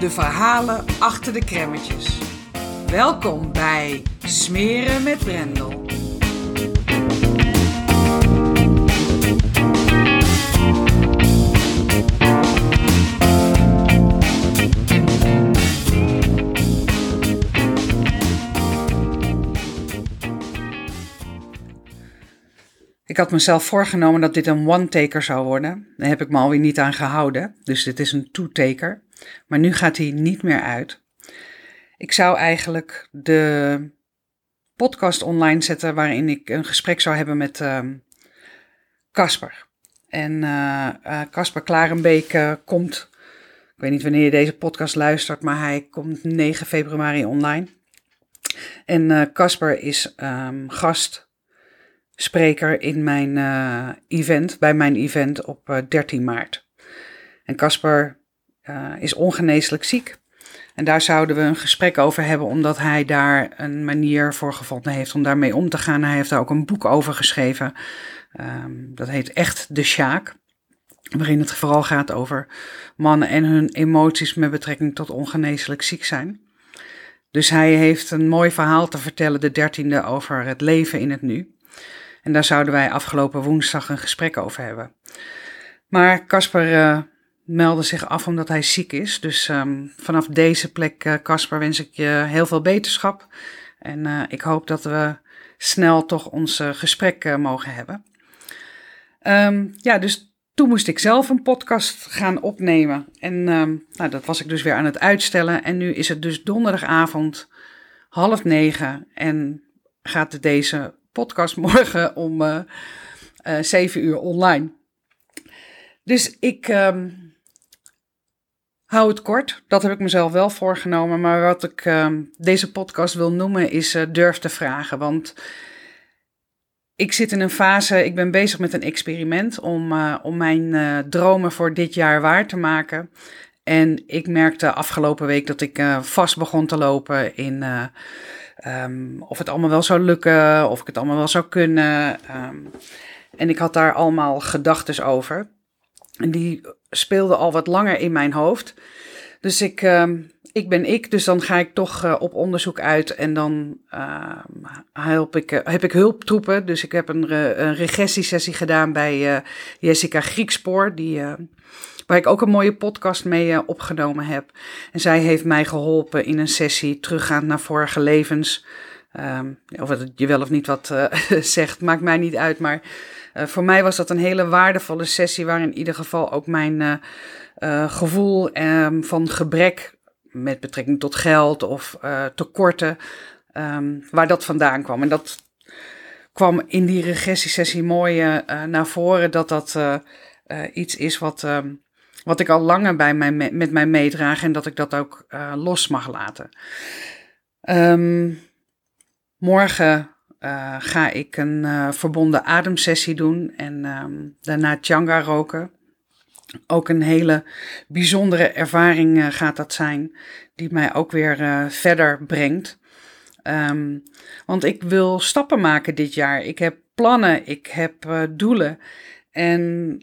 de verhalen achter de kremmetjes. Welkom bij Smeren met Brendel. Ik had mezelf voorgenomen dat dit een one-taker zou worden. Daar heb ik me alweer niet aan gehouden. Dus dit is een two-taker. Maar nu gaat hij niet meer uit. Ik zou eigenlijk de podcast online zetten waarin ik een gesprek zou hebben met Casper. Uh, en Casper uh, Klarenbeek uh, komt, ik weet niet wanneer je deze podcast luistert, maar hij komt 9 februari online. En Casper is um, gastspreker in mijn event, bij mijn event op 13 maart. En Casper uh, is ongeneeslijk ziek. En daar zouden we een gesprek over hebben, omdat hij daar een manier voor gevonden heeft om daarmee om te gaan. Hij heeft daar ook een boek over geschreven. Um, dat heet Echt de Sjaak. Waarin het vooral gaat over mannen en hun emoties met betrekking tot ongeneeslijk ziek zijn. Dus hij heeft een mooi verhaal te vertellen, de dertiende, over het leven in het nu. En daar zouden wij afgelopen woensdag een gesprek over hebben. Maar Casper uh, meldde zich af omdat hij ziek is. Dus um, vanaf deze plek, Casper, uh, wens ik je heel veel beterschap. En uh, ik hoop dat we snel toch ons uh, gesprek mogen hebben. Um, ja, dus toen moest ik zelf een podcast gaan opnemen. En um, nou, dat was ik dus weer aan het uitstellen. En nu is het dus donderdagavond half negen. En gaat deze podcast morgen om zeven uur online. Dus ik um, hou het kort. Dat heb ik mezelf wel voorgenomen. Maar wat ik uh, deze podcast wil noemen is uh, durf te vragen. Want ik zit in een fase, ik ben bezig met een experiment om, uh, om mijn dromen voor dit jaar waar te maken. En ik merkte afgelopen week dat ik vast begon te lopen in um, of het allemaal wel zou lukken, of ik het allemaal wel zou kunnen. Um, en ik had daar allemaal gedachten over. En die speelde al wat langer in mijn hoofd. Dus ik, uh, ik ben ik, dus dan ga ik toch uh, op onderzoek uit en dan uh, help ik, uh, heb ik hulptroepen. Dus ik heb een, re een regressiesessie gedaan bij Jessica Griekspoor, die, waar ik ook een mooie podcast mee opgenomen heb. En zij heeft mij geholpen in een sessie teruggaand naar vorige levens. Um, of het je wel of niet wat zegt, maakt mij niet uit, maar uh, voor mij was dat een hele waardevolle sessie, waar in ieder geval ook mijn uh, gevoel um, van gebrek met betrekking tot geld of tekorten, um, waar dat vandaan kwam. En dat kwam in die regressiesessie mooi naar voren, dat dat iets is wat, wat ik al langer bij mij, met mij meedraag en dat ik dat ook los mag laten. Morgen uh, ga ik een uh, verbonden ademsessie doen en um, daarna changa roken. Ook een hele bijzondere ervaring uh, gaat dat zijn, die mij ook weer verder brengt. Um, want ik wil stappen maken dit jaar. Ik heb plannen, ik heb doelen. En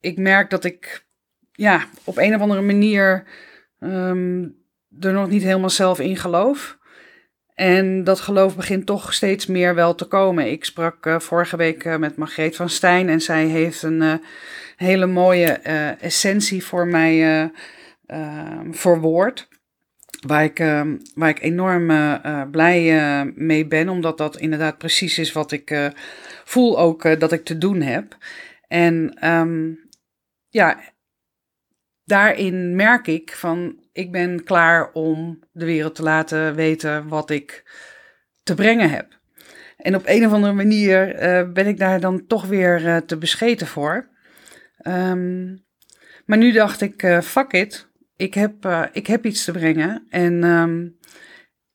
ik merk dat ik ja, op een of andere manier um, er nog niet helemaal zelf in geloof. En dat geloof begint toch steeds meer wel te komen. Ik sprak uh, vorige week uh, met Margreet van Stijn en zij heeft een uh, hele mooie essentie voor mij verwoord. waar ik, ehm, waar ik enorm blij mee ben, omdat dat inderdaad precies is wat ik voel ook dat ik te doen heb. En um, ja, daarin merk ik van ik ben klaar om de wereld te laten weten wat ik te brengen heb. En op een of andere manier ben ik daar dan toch weer te bescheten voor. Um, maar nu dacht ik, uh, fuck it, ik heb, ik heb iets te brengen. En um,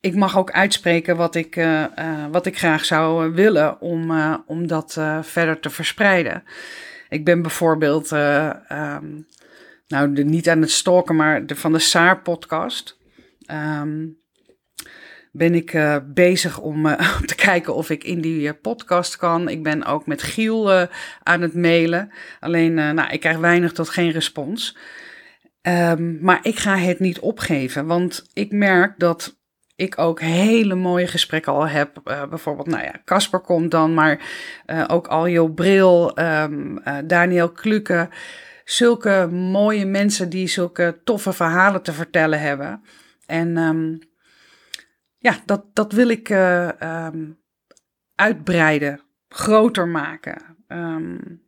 ik mag ook uitspreken wat ik, wat ik graag zou willen om, om dat verder te verspreiden. Ik ben bijvoorbeeld, um, nou de, niet aan het stalken, maar de, van de Saar-podcast. Um, ben ik uh, bezig om uh, te kijken of ik in die uh, podcast kan. Ik ben ook met Giel aan het mailen. Alleen, nou, ik krijg weinig tot geen respons. Um, maar ik ga het niet opgeven, want ik merk dat ik ook hele mooie gesprekken al heb. bijvoorbeeld, nou ja, Casper komt dan, maar ook Aljo Bril, um, Daniel Kluke. Zulke mooie mensen die zulke toffe verhalen te vertellen hebben. En... Um, ja, dat, dat wil ik uh, uitbreiden, groter maken. Um,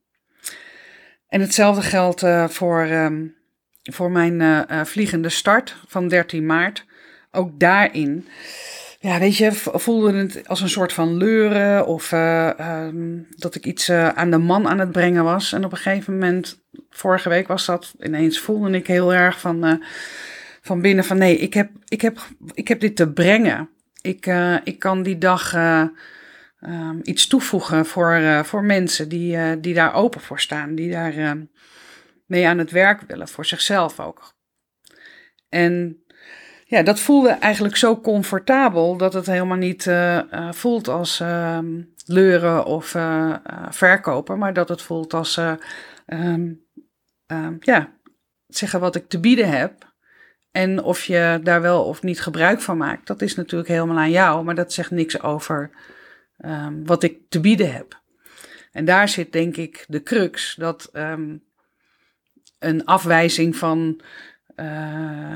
en hetzelfde geldt uh, voor, voor mijn uh, vliegende start van 13 maart. Ook daarin, ja, weet je, voelde het als een soort van leuren of um, dat ik iets aan de man aan het brengen was. En op een gegeven moment, vorige week was dat, ineens voelde ik heel erg van van binnen van nee, ik heb, ik heb, ik heb dit te brengen. Ik, ik kan die dag um, iets toevoegen voor, voor mensen die, die daar open voor staan, die daar mee aan het werk willen, voor zichzelf ook. En ja, dat voelde eigenlijk zo comfortabel dat het helemaal niet voelt als leuren of verkopen, maar dat het voelt als um, ja, zeggen wat ik te bieden heb. En of je daar wel of niet gebruik van maakt, dat is natuurlijk helemaal aan jou, maar dat zegt niks over wat ik te bieden heb. En daar zit denk ik de crux, dat een afwijzing van uh,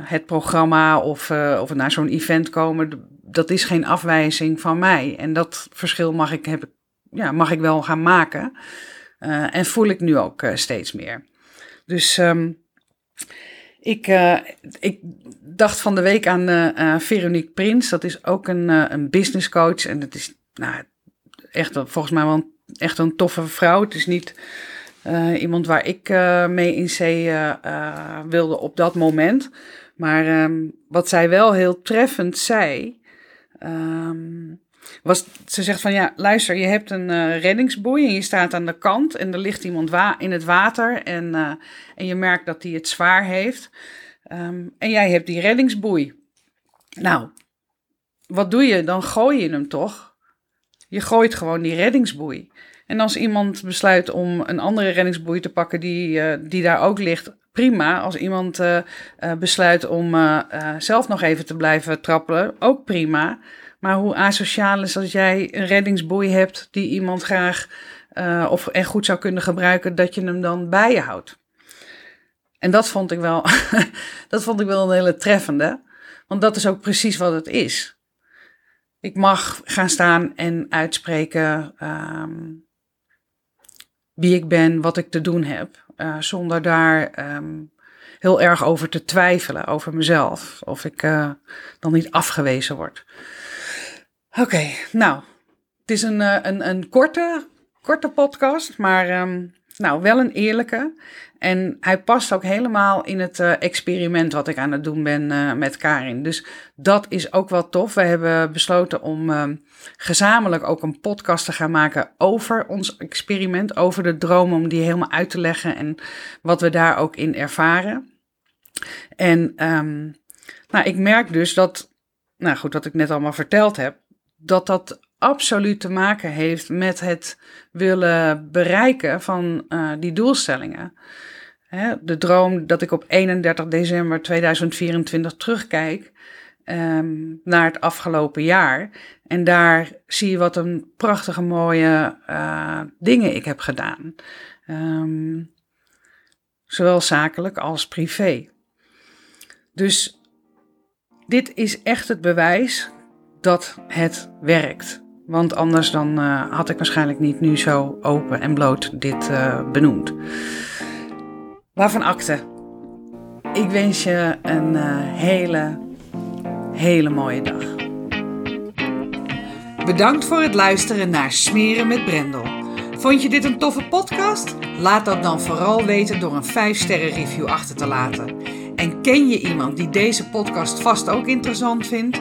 het programma of, uh, of naar zo'n event komen, dat is geen afwijzing van mij. En dat verschil mag ik, heb, ja, mag ik wel gaan maken. Uh, en voel ik nu ook steeds meer. Dus um, ik, ik dacht van de week aan Veronique Prins. Dat is ook een, een business coach. En dat is nou, echt volgens mij wel echt een toffe vrouw. Het is niet iemand waar ik mee in zee wilde op dat moment. Maar um, wat zij wel heel treffend zei. Um, was, ze zegt van ja, luister, je hebt een reddingsboei en je staat aan de kant en er ligt iemand in het water en, en je merkt dat hij het zwaar heeft. Um, en jij hebt die reddingsboei. Nou, wat doe je? Dan gooi je hem toch? Je gooit gewoon die reddingsboei. En als iemand besluit om een andere reddingsboei te pakken die, uh, die daar ook ligt, prima. Als iemand besluit om zelf nog even te blijven trappelen, ook prima. Maar hoe asociaal is als jij een reddingsboei hebt die iemand graag of en goed zou kunnen gebruiken, dat je hem dan bij je houdt. En dat vond ik wel, dat vond ik wel een hele treffende. Want dat is ook precies wat het is. Ik mag gaan staan en uitspreken um, wie ik ben, wat ik te doen heb. Uh, zonder daar um, heel erg over te twijfelen, over mezelf. Of ik uh, dan niet afgewezen word. Oké, nou, het is een, eh, een, een korte, korte podcast, maar um, nou, wel een eerlijke. En hij past ook helemaal in het uh, experiment wat ik aan het doen ben uh, met Karin. Dus dat is ook wel tof. We hebben besloten om uh, gezamenlijk ook een podcast te gaan maken over ons experiment, over de droom, om die helemaal uit te leggen en wat we daar ook in ervaren. En um, nou, ik merk dus dat, nou goed, wat ik net allemaal verteld heb, dat dat absoluut te maken heeft met het willen bereiken van uh, die doelstellingen. Hè, de droom dat ik op 31 december 2024 terugkijk um, naar het afgelopen jaar. En daar zie je wat een prachtige mooie uh, dingen ik heb gedaan. Um, zowel zakelijk als privé. Dus Dit is echt het bewijs dat het werkt. Want anders dan uh, had ik waarschijnlijk niet nu zo open en bloot dit uh, benoemd. Waarvan akte. Ik wens je een uh, hele, hele mooie dag. Bedankt voor het luisteren naar Smeren met Brendel. Vond je dit een toffe podcast? Laat dat dan vooral weten door een 5-sterren review achter te laten. En ken je iemand die deze podcast vast ook interessant vindt?